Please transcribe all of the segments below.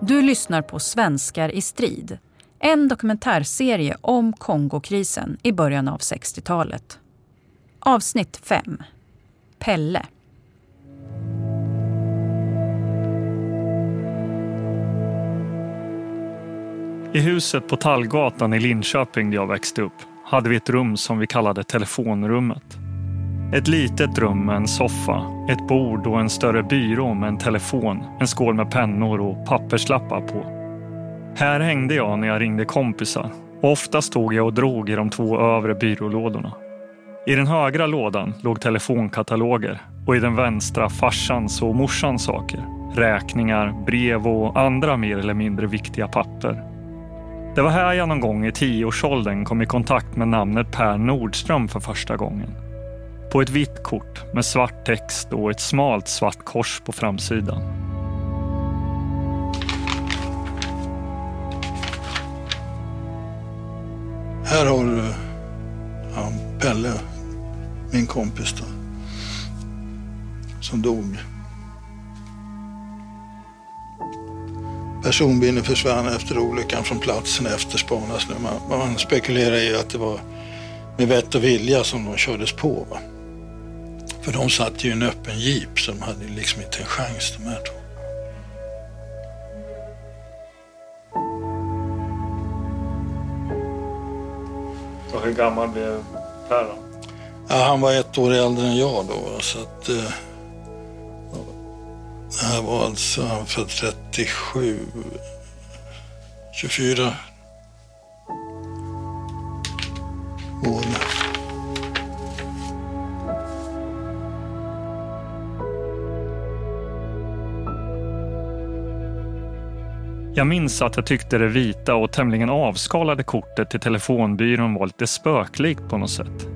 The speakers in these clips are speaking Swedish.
Du lyssnar på Svenskar i strid. En dokumentärserie om Kongokrisen i början av 60-talet. Avsnitt 5. Pelle. I huset på Tallgatan i Linköping där jag växte upp hade vi ett rum som vi kallade telefonrummet. Ett litet rum med en soffa, ett bord och en större byrå med en telefon, en skål med pennor och papperslappar på. Här hängde jag när jag ringde kompisar och ofta stod jag och drog i de två övre byrålådorna. I den högra lådan låg telefonkataloger och i den vänstra farsans och morsans saker. Räkningar, brev och andra mer eller mindre viktiga papper. Det var här jag någon gång i tioårsåldern kom i kontakt med namnet Per Nordström för första gången. På ett vitt kort med svart text och ett smalt svart kors på framsidan. Här har du ja, Pelle, min kompis då, som dog. Personbilen försvann efter olyckan från platsen efterspanas nu. Man, man spekulerar i att det var med vett och vilja som de kördes på. Va? För de satt ju i en öppen jeep så de hade liksom inte en chans de här två. Och hur gammal blev Per då? Ja, han var ett år äldre än jag då. Så att, eh, det här var alltså han född 37, 24 Jag minns att jag tyckte det vita och tämligen avskalade kortet till telefonbyrån var lite spöklikt på något sätt.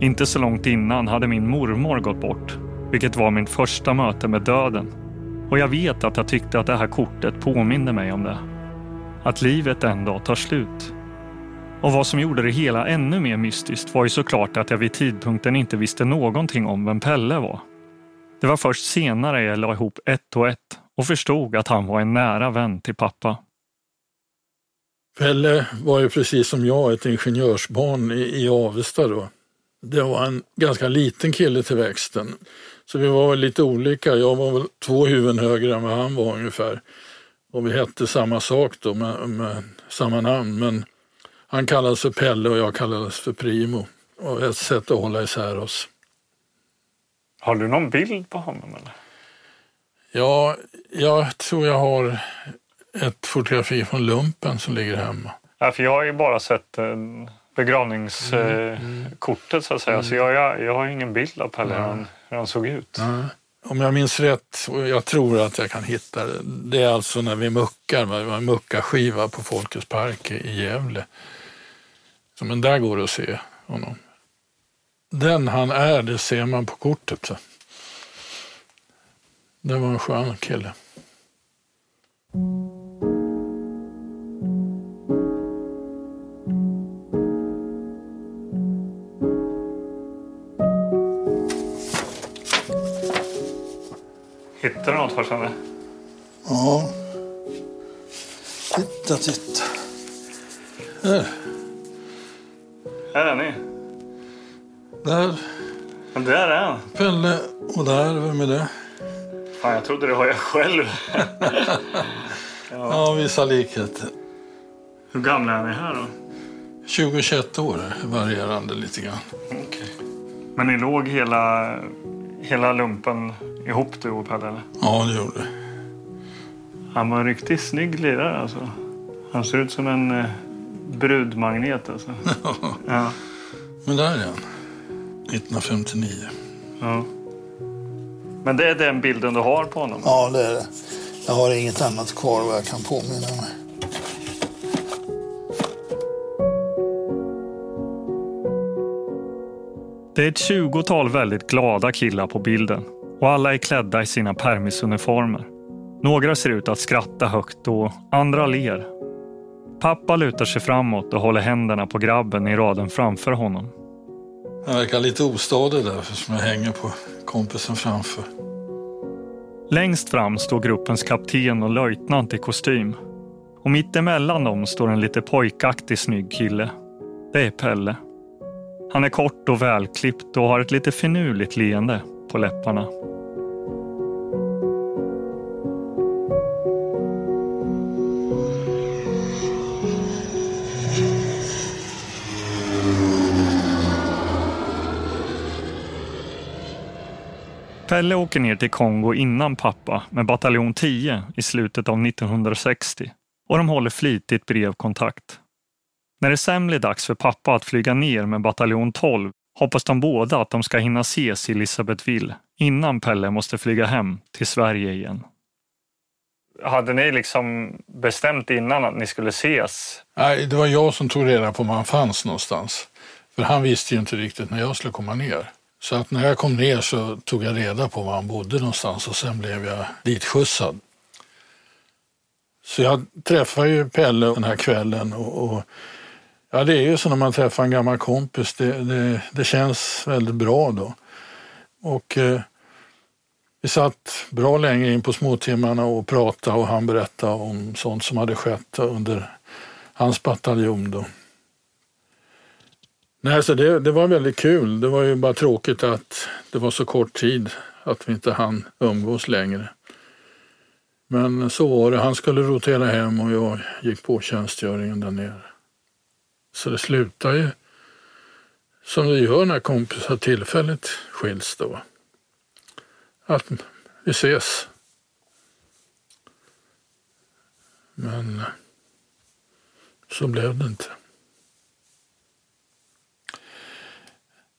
Inte så långt innan hade min mormor gått bort, vilket var mitt första möte med döden. Och jag vet att jag tyckte att det här kortet påminde mig om det. Att livet en dag tar slut. Och vad som gjorde det hela ännu mer mystiskt var ju såklart att jag vid tidpunkten inte visste någonting om vem Pelle var. Det var först senare jag la ihop ett och ett och förstod att han var en nära vän till pappa. Pelle var ju precis som jag ett ingenjörsbarn i, i Avesta då. Det var en ganska liten kille till växten. Så vi var lite olika. Jag var väl två huvuden högre än vad han var ungefär. Och vi hette samma sak då med, med samma namn. Men han kallades för Pelle och jag kallades för Primo. Och ett sätt att hålla isär oss. Har du någon bild på honom? Eller? Ja, jag tror jag har ett fotografi från lumpen som ligger hemma. Ja, för jag har ju bara sett begravningskortet så att säga. Så jag, jag, jag har ingen bild av Pelle, hur, hur han såg ut. Om jag minns rätt, och jag tror att jag kan hitta det, det är alltså när vi muckar, vi har en muckarskiva på Folkets park i Gävle. Så, men där går det att se honom. Den han är, det ser man på kortet. Så. Det var en skön kille. Hittar du något farsan? Ja. Titta, titta. Här. Här är ni. Där. Men där är han. Pelle. Och där, vem är det? Fan, jag trodde det var jag själv. Ja, vissa likheter. Hur gamla är ni här då? 20-21 år, varierande lite grann. Okej. Men ni låg hela, hela lumpen ihop du och Pelle? eller? Ja, det gjorde det. Han var en riktigt snygg lirare alltså. Han ser ut som en eh, brudmagnet alltså. Ja. Men där är han. 1959. ja. Men det är den bilden du har på honom? Ja, det är det. Jag har inget annat kvar vad jag kan påminna mig. Det är ett tjugotal väldigt glada killar på bilden och alla är klädda i sina permisuniformer. Några ser ut att skratta högt och andra ler. Pappa lutar sig framåt och håller händerna på grabben i raden framför honom. Jag verkar lite ostadig där eftersom jag hänger på kompisen framför. Längst fram står gruppens kapten och löjtnant i kostym. Och mittemellan dem står en lite pojkaktig snygg kille. Det är Pelle. Han är kort och välklippt och har ett lite finurligt leende på läpparna. Pelle åker ner till Kongo innan pappa med bataljon 10 i slutet av 1960 och de håller flitigt brevkontakt. När det sen blir dags för pappa att flyga ner med bataljon 12 hoppas de båda att de ska hinna ses i Elisabethville innan Pelle måste flyga hem till Sverige igen. Hade ni liksom bestämt innan att ni skulle ses? Nej, det var jag som tog reda på var han fanns någonstans. För han visste ju inte riktigt när jag skulle komma ner. Så att när jag kom ner så tog jag reda på var han bodde någonstans och sen blev jag ditskjutsad. Så jag träffade ju Pelle den här kvällen och, och ja, det är ju så när man träffar en gammal kompis. Det, det, det känns väldigt bra då. Och eh, vi satt bra länge in på småtimmarna och pratade och han berättade om sånt som hade skett under hans bataljon då. Nej, så det, det var väldigt kul. Det var ju bara tråkigt att det var så kort tid att vi inte hann umgås längre. Men så var det. Han skulle rotera hem och jag gick på tjänstgöringen där nere. Så det slutade ju som det gör när kompisar tillfälligt skiljs då. Att vi ses. Men så blev det inte.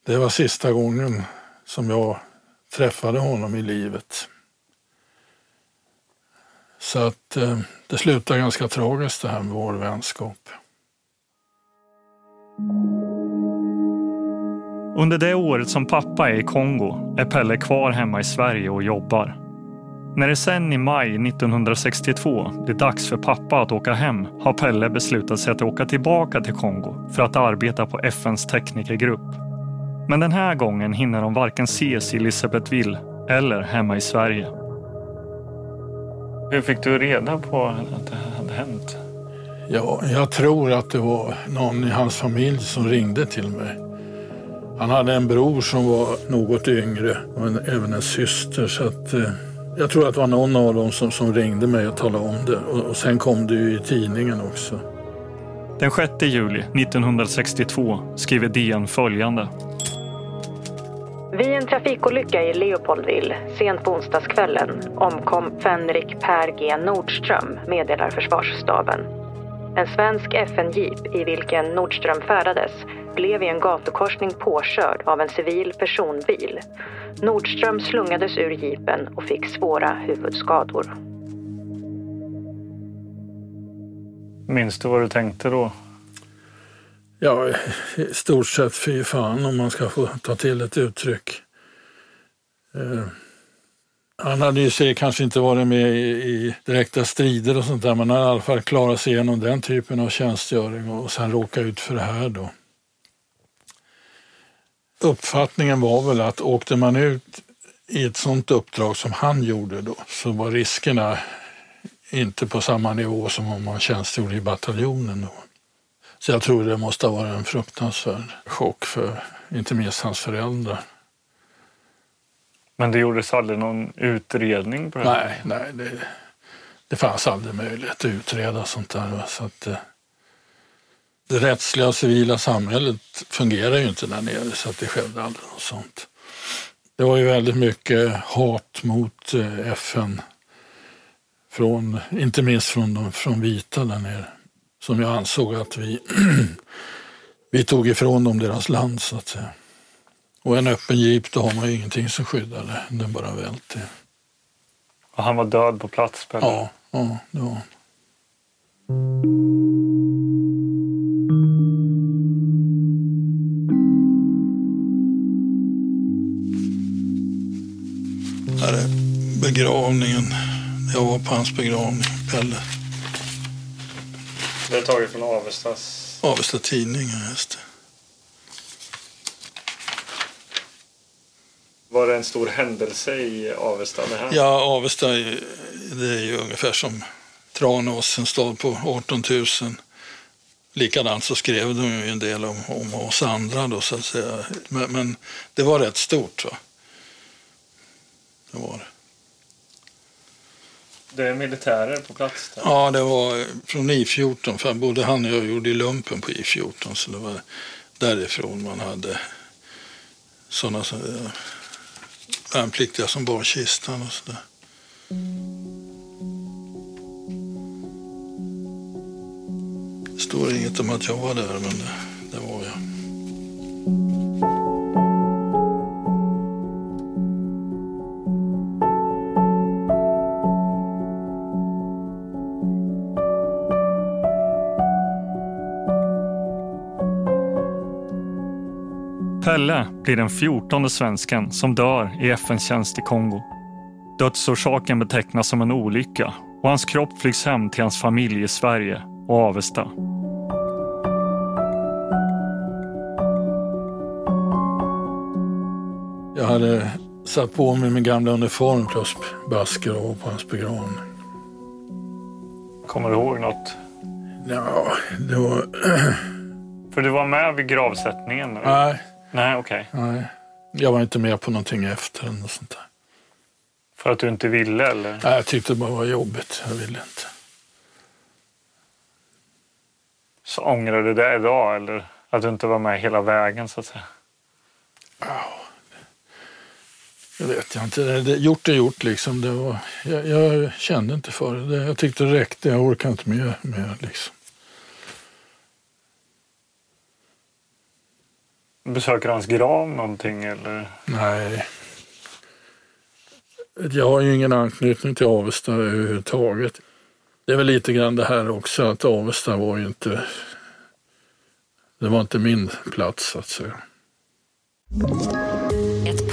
Det var sista gången som jag träffade honom i livet. Så att eh, det slutade ganska tragiskt det här med vår vänskap. Under det året som pappa är i Kongo är Pelle kvar hemma i Sverige och jobbar. När det sen i maj 1962 blir dags för pappa att åka hem har Pelle beslutat sig att åka tillbaka till Kongo för att arbeta på FNs teknikergrupp. Men den här gången hinner de varken ses i Elisabethville eller hemma i Sverige. Hur fick du reda på att det hade hänt? Ja, jag tror att det var någon i hans familj som ringde till mig. Han hade en bror som var något yngre och en, även en syster. Så att, eh, jag tror att det var någon av dem som, som ringde mig och talade om det. Och, och sen kom det ju i tidningen också. Den 6 juli 1962 skriver DN följande. Vid en trafikolycka i Leopoldville sent på onsdagskvällen omkom Fenrik Per G Nordström, meddelar försvarsstaben. En svensk FN-jeep i vilken Nordström färdades blev i en gatukorsning påkörd av en civil personbil. Nordström slungades ur jeepen och fick svåra huvudskador. Minns du vad du tänkte då? Ja, i stort sett fy fan om man ska få ta till ett uttryck. Eh, han hade ju sig kanske inte varit med i, i, direkta strider och sånt där, men han hade i alla fall klarat sig igenom den typen av tjänstgöring och sen råka ut för det här då. Uppfattningen var väl att åkte man ut i ett sånt uppdrag som han gjorde då, så var riskerna inte på samma nivå som om man tjänstgjorde i bataljonen. Då. Så jag tror det måste ha varit en fruktansvärd chock för inte minst hans föräldrar. Men det gjordes aldrig någon utredning på det? Nej, nej det, det fanns aldrig möjlighet att utreda sånt där. Så att, det, eh, det rättsliga och civila samhället fungerar ju inte där nere så att det skedde aldrig något sånt. Det var ju väldigt mycket hat mot eh, FN, från, inte minst från de från vita där nere som jag ansåg att vi, vi tog ifrån dem deras land så att säga. Och en öppen jeep, då har man ju ingenting som skyddar det. Den bara välter. Och han var död på plats? Pelle? Ja, ja, det var han. Här är begravningen. Jag var på hans begravning, Pelle. Det är taget från Avestas... Avesta Tidning, just det. Var det en stor händelse i Avesta? Det här? Ja, Avesta det är ju ungefär som Tranås, en stad på 18 000. Likadant så skrev de ju en del om, om oss andra då så att säga. Men, men det var rätt stort. Va? Det var det. Det är militärer på plats där. Ja, det var från I14, för både han och jag gjorde i lumpen på I14, så det var därifrån man hade sådana så, eh, värnpliktiga som bar kistan och sådär. Det står inget om att jag var där, men det, det var jag. Pelle blir den fjortonde svensken som dör i FN-tjänst i Kongo. Dödsorsaken betecknas som en olycka och hans kropp flygs hem till hans familj i Sverige och Avesta. Jag hade satt på mig min gamla uniform plus basker och på hans begravning. Kommer du ihåg något? Ja, det var... För du var med vid gravsättningen? eller? Nej, Nej, okej. nej. Jag var inte med på någonting efter eller något sånt där. För att du inte ville eller? Nej, jag tyckte det bara var jobbigt. Jag ville inte. Så ångrar du det idag eller? Att du inte var med hela vägen så att säga? Jag vet jag inte. Det, det, gjort är gjort liksom. Det var, jag, jag kände inte för det. det. Jag tyckte det räckte. Jag orkade inte med, med liksom. Besöker hans grav någonting eller? Nej. Jag har ju ingen anknytning till Avesta överhuvudtaget. Det är väl lite grann det här också att Avesta var ju inte... Det var inte min plats så att säga.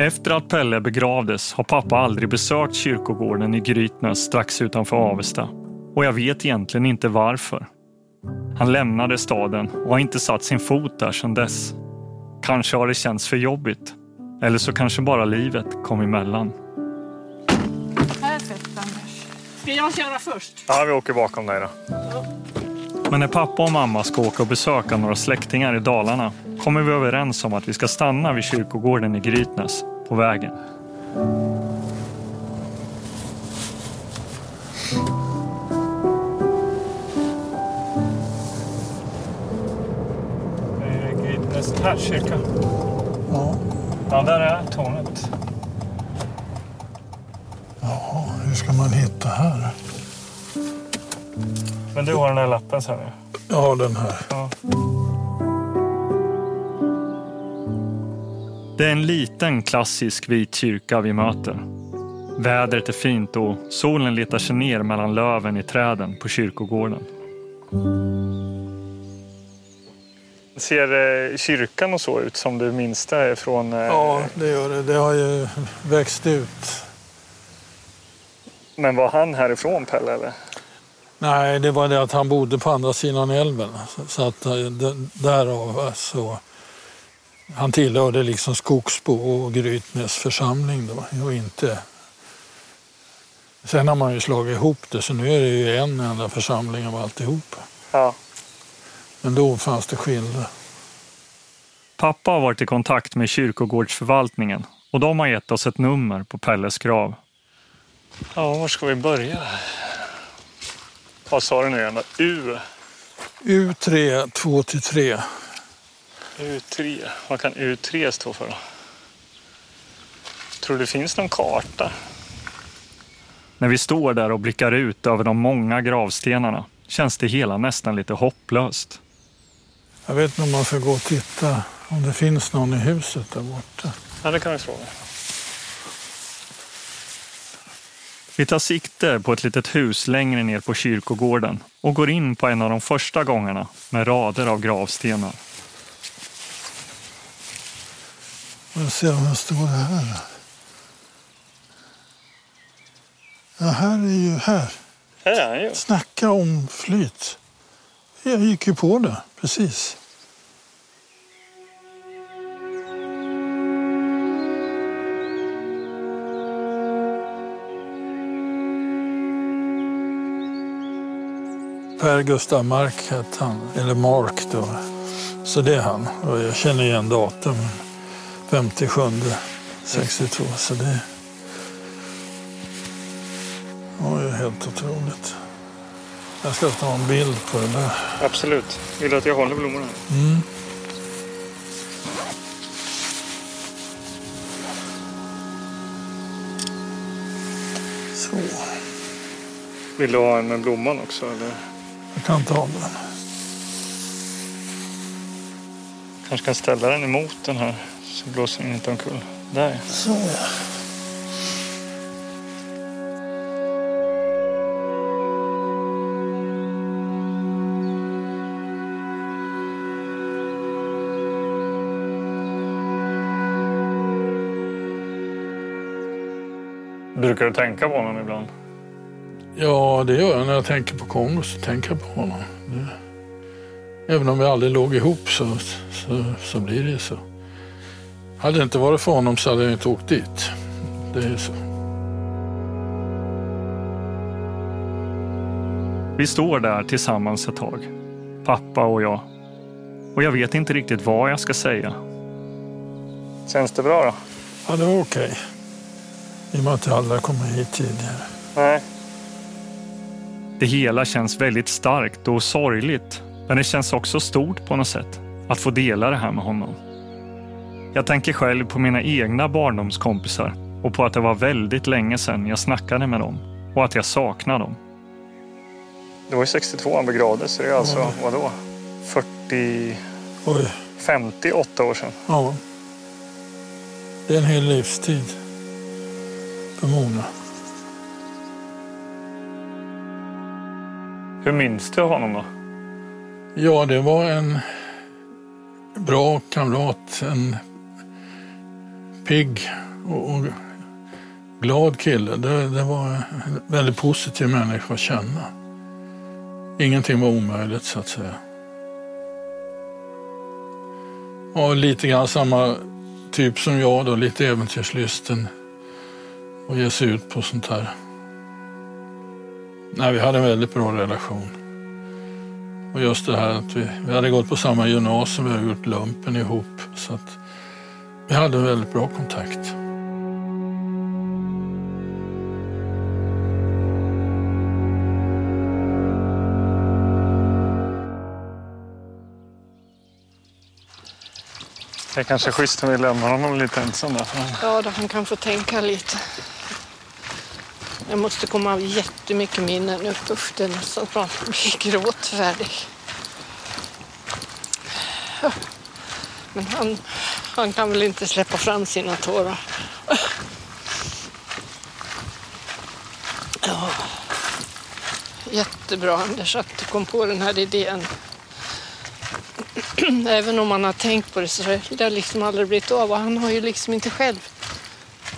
Efter att Pelle begravdes har pappa aldrig besökt kyrkogården i Grytnäs strax utanför Avesta. Och jag vet egentligen inte varför. Han lämnade staden och har inte satt sin fot där sedan dess. Kanske har det känts för jobbigt. Eller så kanske bara livet kom emellan. Perfekt Anders. Ska jag köra först? Ja, vi åker bakom dig då. Men när pappa och mamma ska åka och besöka några släktingar i Dalarna kommer vi överens om att vi ska stanna vid kyrkogården i Grytnäs på vägen. Grytnäs herrkyrka. Ja, Ja, där är tornet. jaha, hur ska man hitta här? Men du har den här lappen sen nu. Jag har den här. Ja. Det är en liten klassisk vit kyrka vi möter. Vädret är fint och solen letar sig ner mellan löven i träden på kyrkogården. Ser eh, kyrkan och så ut som du minns det från... eh, Ja, det gör det. Det har ju växt ut. Men var han härifrån Pelle eller? Nej, det var det att han bodde på andra sidan älven. Så- att eh, därav så... Han tillhörde liksom Skogsbo och Grytnäs församling då och inte... Sen har man ju slagit ihop det så nu är det ju en enda församling av alltihop. Ja. Men då fanns det skillnad. Pappa har varit i kontakt med kyrkogårdsförvaltningen och de har gett oss ett nummer på Pelles grav. Ja, var ska vi börja? Vad sa du nu igen? U? U3 2-3. U3. Vad kan U3 stå för då? Tror du det finns någon karta? När vi står där och blickar ut över de många gravstenarna känns det hela nästan lite hopplöst. Jag vet inte om man ska gå och titta om det finns någon i huset där borta. Ja, det kan vi fråga. Vi tar sikte på ett litet hus längre ner på kyrkogården och går in på en av de första gångarna med rader av gravstenar. Jag ser om jag står här. Ja, här är ju här. Här är han ju. Snacka om flyt. Jag gick ju på det, precis. Per Gustav Mark hette han, eller Mark då. Så det är han. Och jag känner igen datum. 57 62. Så det var ju helt otroligt. Jag ska ta en bild på det där. Absolut. Vill du att jag håller blommorna? Mm. Så, Vill du ha en med blomman också? Eller? jag kan ta den. Kanske kan ställa den emot den här så blåser den inte omkull. Där. Så ja. Brukar du tänka på honom ibland? Ja, det gör jag när jag tänker på Kongo. Så tänker jag på honom. Det, även om vi aldrig låg ihop så, så, så blir det så. Hade det inte varit för honom så hade jag inte åkt dit. Det är så. Vi står där tillsammans ett tag. Pappa och jag. Och jag vet inte riktigt vad jag ska säga. Känns det bra då? Ja, det var okej. I och med att jag aldrig kommer hit tidigare. Nej. Det hela känns väldigt starkt och sorgligt. Men det känns också stort på något sätt. Att få dela det här med honom. Jag tänker själv på mina egna barndomskompisar och på att det var väldigt länge sedan jag snackade med dem och att jag saknar dem. Det var ju 62 han begravdes, så det är alltså, Ja. vadå? 40, Oj, 58 år sedan. ja. Det är en hel livstid för många. Hur minns du honom då? Ja, det var en bra kamrat. En pigg och, och glad kille. Det, det var en väldigt positiv människa att känna. Ingenting var omöjligt så att säga. Och lite grann samma typ som jag då, lite äventyrslysten och ge sig ut på sånt här. Nej, vi hade en väldigt bra relation. Och just det här att vi, vi hade gått på samma gymnasium, vi hade gjort lumpen ihop. Så att vi hade en väldigt bra kontakt. Det är kanske schysst om vi lämnar honom lite ensam där. Ja, då han kan få tänka lite. Jag måste komma av jättemycket minnen upp. Usch, det är nästan så att man blir gråtfärdig. Ja. Men han, han kan väl inte släppa fram sina tårar. Ja. Jättebra Anders att du kom på den här idén. Även om man har tänkt på det så har det liksom aldrig blivit av. Och han har ju liksom inte själv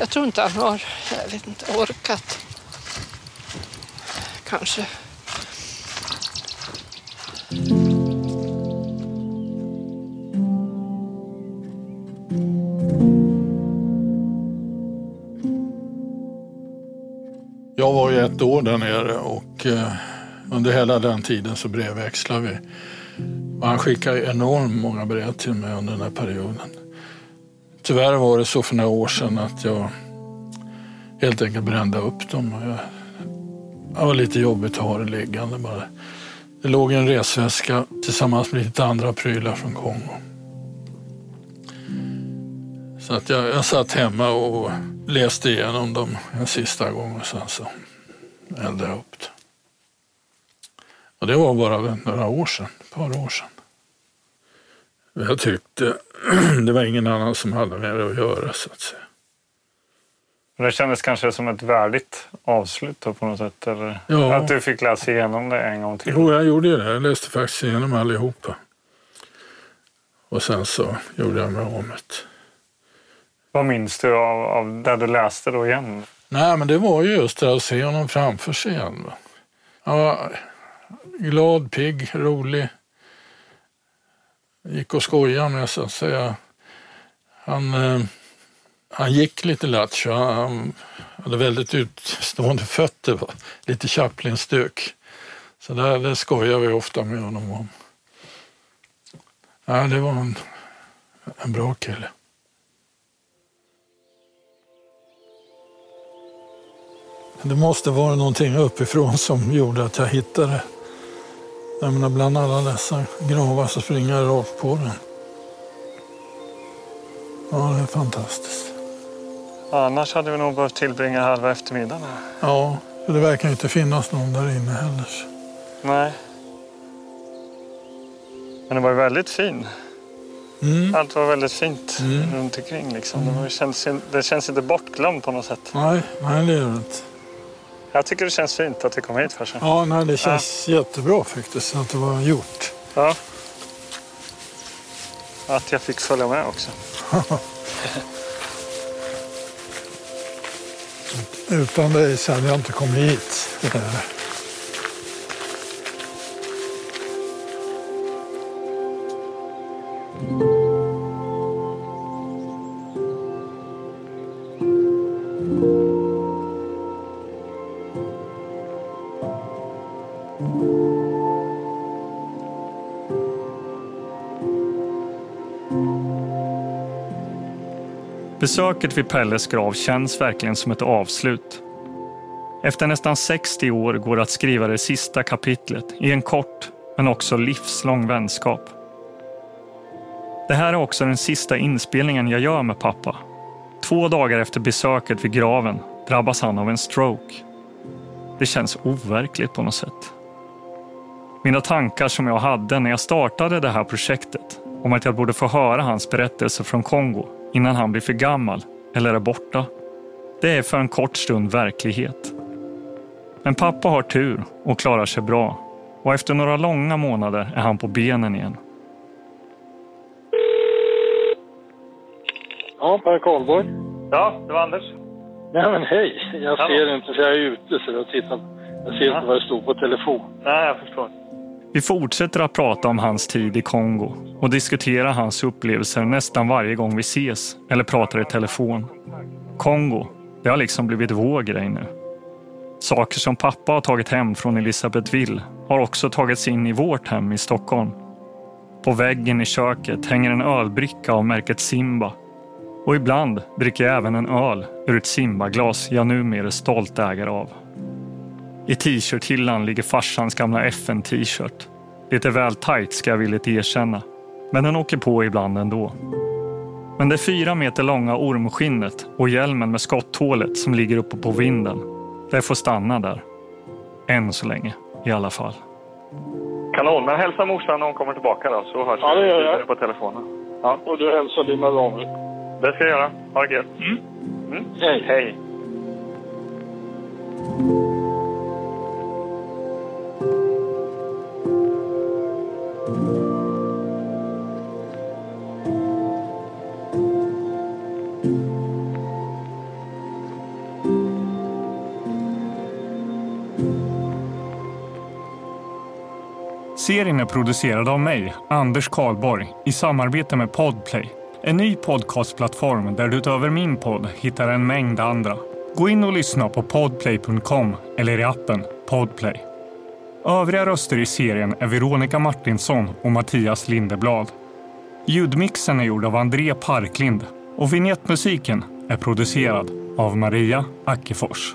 jag tror inte han har, jag vet inte, orkat. Kanske. Ett år där nere och eh, under hela den tiden så brevväxlade vi. Och han skickade enormt många brev till mig under den här perioden. Tyvärr var det så för några år sedan att jag helt enkelt brände upp dem. Jag, det var lite jobbigt att ha det liggande bara. Det låg i en resväska tillsammans med lite andra prylar från Kongo. Så att jag, jag satt hemma och läste igenom dem en sista gång och sen så jag upp det. Och det var bara några år sedan, ett par år sedan. Jag tyckte det var ingen annan som hade med det att göra så att säga. Det kändes kanske som ett värdigt avslut på något sätt? Eller? Ja. Att du fick läsa igenom det en gång till? Jo, jag gjorde ju det. Jag läste faktiskt igenom allihopa. Och sen så gjorde jag mig av med. Vad minns du av, av det du läste då igen? Nej, men det var ju just det att se honom framför sig igen. Han var glad, pigg, rolig. Gick och skojade med så att säga. Han, eh, han gick lite lattjo. Han, han hade väldigt utstående fötter. Va? Lite Chaplin-stök. Så där, det skojar vi ofta med honom om. Ja, det var en, en bra kille. Det måste vara någonting uppifrån som gjorde att jag hittade. Jag menar, bland alla dessa gravar så springer jag rakt på den. Ja, det är fantastiskt. Annars hade vi nog behövt tillbringa halva eftermiddagen här. Ja, för det verkar inte finnas någon där inne heller. Nej. Men det var ju väldigt fin. Mm. Allt var väldigt fint Mm. runt omkring. Liksom. Det, var, ju- känns, det känns inte bortglömt på något sätt. Nej, nej, det gör det inte. Jag tycker det känns fint att vi kom hit först. Ja, nej, det känns jättebra faktiskt att det var gjort. Ja. Att jag fick följa med också. Utan dig så hade jag inte kommit hit. Besöket vid Pelles grav känns verkligen som ett avslut. Efter nästan 60 år går det att skriva det sista kapitlet i en kort men också livslång vänskap. Det här är också den sista inspelningen jag gör med pappa. Två dagar efter besöket vid graven drabbas han av en stroke. Det känns overkligt på något sätt. Mina tankar som jag hade när jag startade det här projektet om att jag borde få höra hans berättelse från Kongo innan han blir för gammal eller är borta. Det är för en kort stund verklighet. Men pappa har tur och klarar sig bra och efter några långa månader är han på benen igen. Ja, Per Karlborg. Ja, det var Anders. Nej men hej, jag Hallå. ser inte för jag är ute så jag tittar. Jag ser inte vad det står på telefon. Nej, jag förstår. Vi fortsätter att prata om hans tid i Kongo och diskutera hans upplevelser nästan varje gång vi ses eller pratar i telefon. Kongo, det har liksom blivit vår grej nu. Saker som pappa har tagit hem från Elisabethville har också tagits in i vårt hem i Stockholm. På väggen i köket hänger en ölbricka av märket Simba. Och ibland dricker jag även en öl ur ett Simba-glas jag numera är stolt ägare av. I t-shirthyllan ligger farsans gamla FN-t-shirt. Lite väl tajt ska jag villigt erkänna. Men den åker på ibland ändå. Men det fyra meter långa ormskinnet och hjälmen med skotthålet som ligger uppe på vinden, det får stanna där. Än så länge i alla fall. Kanon, men hälsa morsan när hon kommer tillbaka då så hörs Ja, det gör jag. vidare på telefonen. Och du hälsar dina damer. Det ska jag göra. Ha det gött. Mm. Hej. Hej. Serien är producerad av mig, Anders Karlborg, i samarbete med Podplay. En ny podcastplattform där du utöver min podd hittar en mängd andra. Gå in och lyssna på podplay.com eller i appen Podplay. Övriga röster i serien är Veronica Martinsson och Mattias Lindeblad. Ljudmixen är gjord av André Parklind och vignettmusiken är producerad av Maria Ackefors.